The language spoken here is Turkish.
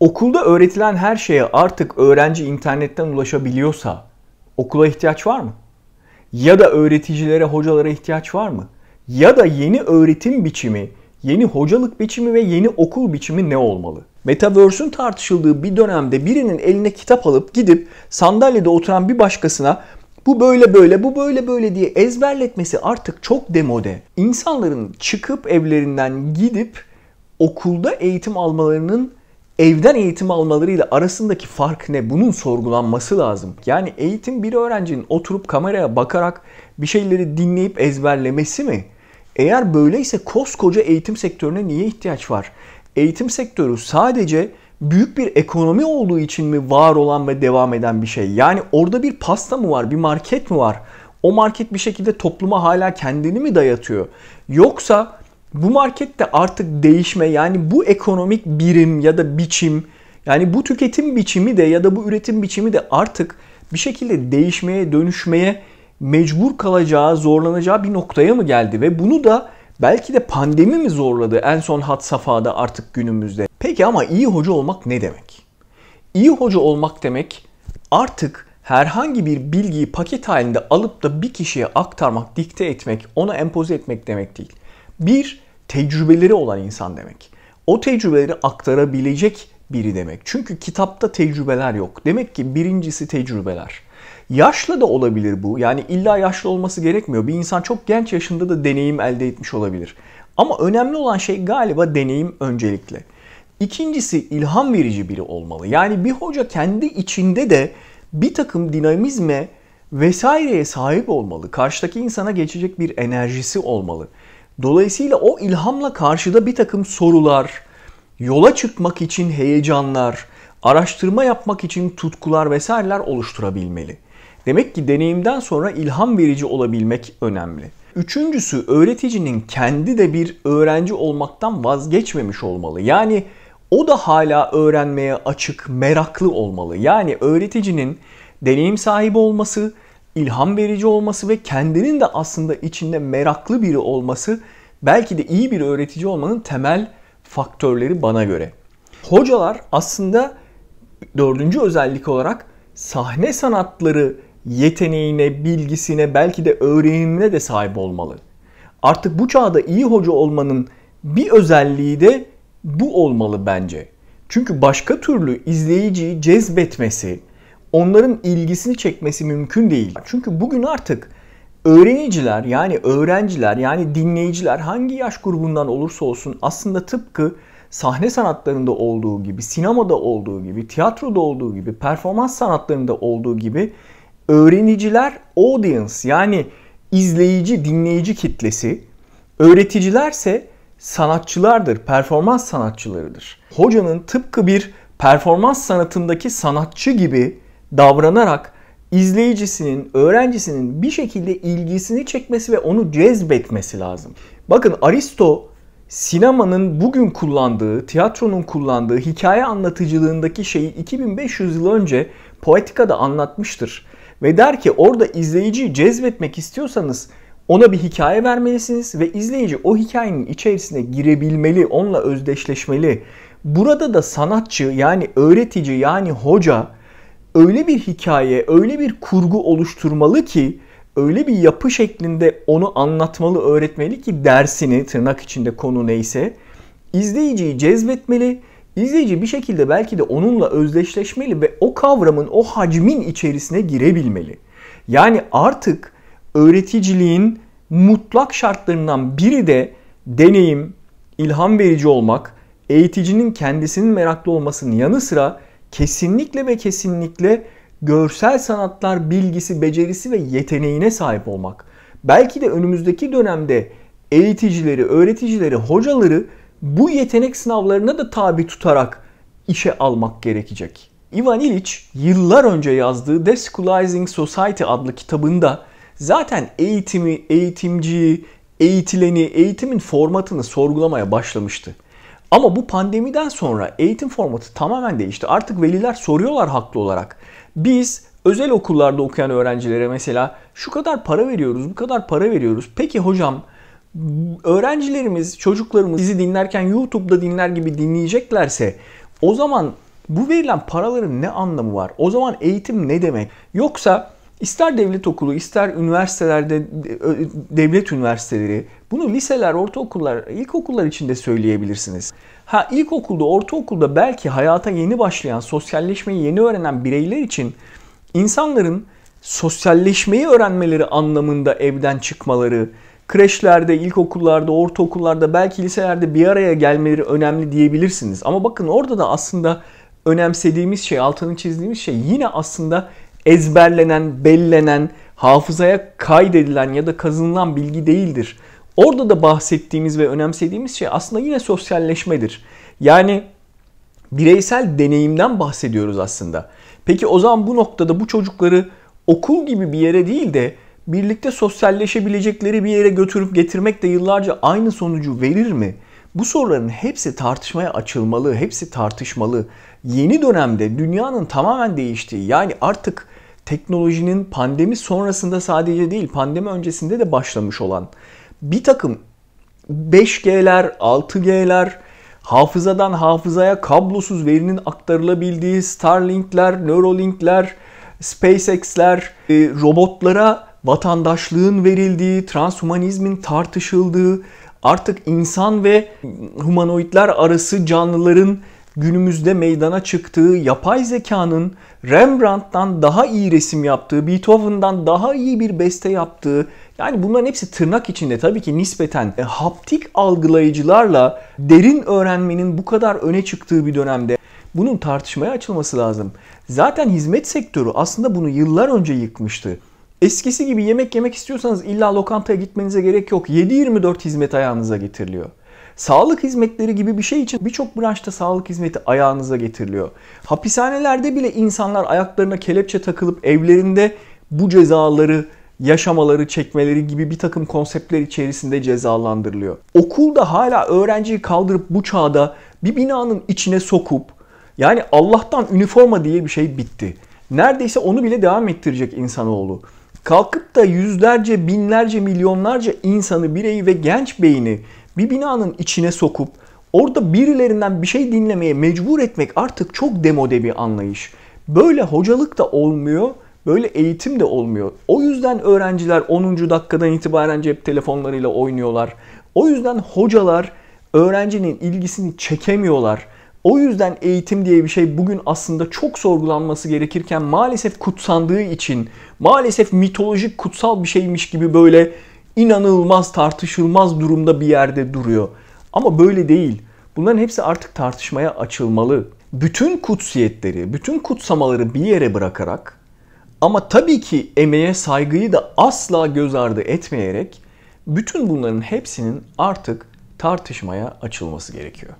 Okulda öğretilen her şeye artık öğrenci internetten ulaşabiliyorsa okula ihtiyaç var mı? Ya da öğreticilere, hocalara ihtiyaç var mı? Ya da yeni öğretim biçimi, yeni hocalık biçimi ve yeni okul biçimi ne olmalı? Metaverse'ün tartışıldığı bir dönemde birinin eline kitap alıp gidip sandalyede oturan bir başkasına bu böyle böyle, bu böyle böyle diye ezberletmesi artık çok demode. İnsanların çıkıp evlerinden gidip okulda eğitim almalarının evden eğitim almalarıyla arasındaki fark ne? Bunun sorgulanması lazım. Yani eğitim bir öğrencinin oturup kameraya bakarak bir şeyleri dinleyip ezberlemesi mi? Eğer böyleyse koskoca eğitim sektörüne niye ihtiyaç var? Eğitim sektörü sadece büyük bir ekonomi olduğu için mi var olan ve devam eden bir şey? Yani orada bir pasta mı var, bir market mi var? O market bir şekilde topluma hala kendini mi dayatıyor? Yoksa bu markette artık değişme yani bu ekonomik birim ya da biçim yani bu tüketim biçimi de ya da bu üretim biçimi de artık bir şekilde değişmeye, dönüşmeye mecbur kalacağı, zorlanacağı bir noktaya mı geldi ve bunu da belki de pandemi mi zorladı en son hat safhada artık günümüzde. Peki ama iyi hoca olmak ne demek? İyi hoca olmak demek artık herhangi bir bilgiyi paket halinde alıp da bir kişiye aktarmak, dikte etmek, ona empoze etmek demek değil. Bir, tecrübeleri olan insan demek. O tecrübeleri aktarabilecek biri demek. Çünkü kitapta tecrübeler yok. Demek ki birincisi tecrübeler. Yaşlı da olabilir bu. Yani illa yaşlı olması gerekmiyor. Bir insan çok genç yaşında da deneyim elde etmiş olabilir. Ama önemli olan şey galiba deneyim öncelikle. İkincisi ilham verici biri olmalı. Yani bir hoca kendi içinde de bir takım dinamizme vesaireye sahip olmalı. Karşıdaki insana geçecek bir enerjisi olmalı. Dolayısıyla o ilhamla karşıda bir takım sorular, yola çıkmak için heyecanlar, araştırma yapmak için tutkular vesaireler oluşturabilmeli. Demek ki deneyimden sonra ilham verici olabilmek önemli. Üçüncüsü öğreticinin kendi de bir öğrenci olmaktan vazgeçmemiş olmalı. Yani o da hala öğrenmeye açık, meraklı olmalı. Yani öğreticinin deneyim sahibi olması, ilham verici olması ve kendinin de aslında içinde meraklı biri olması belki de iyi bir öğretici olmanın temel faktörleri bana göre. Hocalar aslında dördüncü özellik olarak sahne sanatları yeteneğine, bilgisine, belki de öğrenimine de sahip olmalı. Artık bu çağda iyi hoca olmanın bir özelliği de bu olmalı bence. Çünkü başka türlü izleyiciyi cezbetmesi, onların ilgisini çekmesi mümkün değil. Çünkü bugün artık öğreniciler yani öğrenciler yani dinleyiciler hangi yaş grubundan olursa olsun aslında tıpkı sahne sanatlarında olduğu gibi, sinemada olduğu gibi, tiyatroda olduğu gibi, performans sanatlarında olduğu gibi öğreniciler audience yani izleyici, dinleyici kitlesi, öğreticilerse sanatçılardır, performans sanatçılarıdır. Hocanın tıpkı bir performans sanatındaki sanatçı gibi davranarak izleyicisinin, öğrencisinin bir şekilde ilgisini çekmesi ve onu cezbetmesi lazım. Bakın Aristo sinemanın bugün kullandığı, tiyatronun kullandığı hikaye anlatıcılığındaki şeyi 2500 yıl önce Poetika'da anlatmıştır. Ve der ki orada izleyiciyi cezbetmek istiyorsanız ona bir hikaye vermelisiniz ve izleyici o hikayenin içerisine girebilmeli, onunla özdeşleşmeli. Burada da sanatçı yani öğretici yani hoca öyle bir hikaye, öyle bir kurgu oluşturmalı ki öyle bir yapı şeklinde onu anlatmalı, öğretmeli ki dersini tırnak içinde konu neyse izleyiciyi cezbetmeli. İzleyici bir şekilde belki de onunla özdeşleşmeli ve o kavramın, o hacmin içerisine girebilmeli. Yani artık öğreticiliğin mutlak şartlarından biri de deneyim, ilham verici olmak, eğiticinin kendisinin meraklı olmasının yanı sıra kesinlikle ve kesinlikle görsel sanatlar bilgisi, becerisi ve yeteneğine sahip olmak. Belki de önümüzdeki dönemde eğiticileri, öğreticileri, hocaları bu yetenek sınavlarına da tabi tutarak işe almak gerekecek. Ivan Illich yıllar önce yazdığı Deschoolizing Society adlı kitabında zaten eğitimi, eğitimciyi, eğitileni, eğitimin formatını sorgulamaya başlamıştı. Ama bu pandemiden sonra eğitim formatı tamamen değişti. Artık veliler soruyorlar haklı olarak. Biz özel okullarda okuyan öğrencilere mesela şu kadar para veriyoruz, bu kadar para veriyoruz. Peki hocam öğrencilerimiz, çocuklarımız bizi dinlerken YouTube'da dinler gibi dinleyeceklerse o zaman Bu verilen paraların ne anlamı var? O zaman eğitim ne demek? Yoksa ister devlet okulu, ister üniversitelerde, devlet üniversiteleri, bunu liseler, ortaokullar, ilkokullar için de söyleyebilirsiniz. Ha ilkokulda, ortaokulda belki hayata yeni başlayan, sosyalleşmeyi yeni öğrenen bireyler için insanların sosyalleşmeyi öğrenmeleri anlamında evden çıkmaları, kreşlerde, ilkokullarda, ortaokullarda, belki liselerde bir araya gelmeleri önemli diyebilirsiniz. Ama bakın orada da aslında önemsediğimiz şey, altını çizdiğimiz şey yine aslında ezberlenen, bellenen, hafızaya kaydedilen ya da kazanılan bilgi değildir. Orada da bahsettiğimiz ve önemsediğimiz şey aslında yine sosyalleşmedir. Yani bireysel deneyimden bahsediyoruz aslında. Peki o zaman bu noktada bu çocukları okul gibi bir yere değil de birlikte sosyalleşebilecekleri bir yere götürüp getirmek de yıllarca aynı sonucu verir mi? Bu soruların hepsi tartışmaya açılmalı, hepsi tartışmalı. Yeni dönemde dünyanın tamamen değiştiği yani artık teknolojinin pandemi sonrasında sadece değil pandemi öncesinde de başlamış olan bir takım 5G'ler, 6G'ler, hafızadan hafızaya kablosuz verinin aktarılabildiği Starlink'ler, Neuralink'ler, SpaceX'ler, e, robotlara vatandaşlığın verildiği, transhumanizmin tartışıldığı, artık insan ve humanoidler arası canlıların günümüzde meydana çıktığı, yapay zekanın Rembrandt'tan daha iyi resim yaptığı, Beethoven'dan daha iyi bir beste yaptığı, yani bunların hepsi tırnak içinde tabii ki nispeten e, haptik algılayıcılarla derin öğrenmenin bu kadar öne çıktığı bir dönemde bunun tartışmaya açılması lazım. Zaten hizmet sektörü aslında bunu yıllar önce yıkmıştı. Eskisi gibi yemek yemek istiyorsanız illa lokantaya gitmenize gerek yok. 7-24 hizmet ayağınıza getiriliyor. Sağlık hizmetleri gibi bir şey için birçok branşta sağlık hizmeti ayağınıza getiriliyor. Hapishanelerde bile insanlar ayaklarına kelepçe takılıp evlerinde bu cezaları yaşamaları, çekmeleri gibi bir takım konseptler içerisinde cezalandırılıyor. Okulda hala öğrenciyi kaldırıp bu çağda bir binanın içine sokup yani Allah'tan üniforma diye bir şey bitti. Neredeyse onu bile devam ettirecek insanoğlu. Kalkıp da yüzlerce, binlerce, milyonlarca insanı, bireyi ve genç beyni bir binanın içine sokup orada birilerinden bir şey dinlemeye mecbur etmek artık çok demode bir anlayış. Böyle hocalık da olmuyor, böyle eğitim de olmuyor. O yüzden öğrenciler 10. dakikadan itibaren cep telefonlarıyla oynuyorlar. O yüzden hocalar öğrencinin ilgisini çekemiyorlar. O yüzden eğitim diye bir şey bugün aslında çok sorgulanması gerekirken maalesef kutsandığı için, maalesef mitolojik kutsal bir şeymiş gibi böyle inanılmaz tartışılmaz durumda bir yerde duruyor. Ama böyle değil. Bunların hepsi artık tartışmaya açılmalı. Bütün kutsiyetleri, bütün kutsamaları bir yere bırakarak ama tabii ki emeğe saygıyı da asla göz ardı etmeyerek bütün bunların hepsinin artık tartışmaya açılması gerekiyor.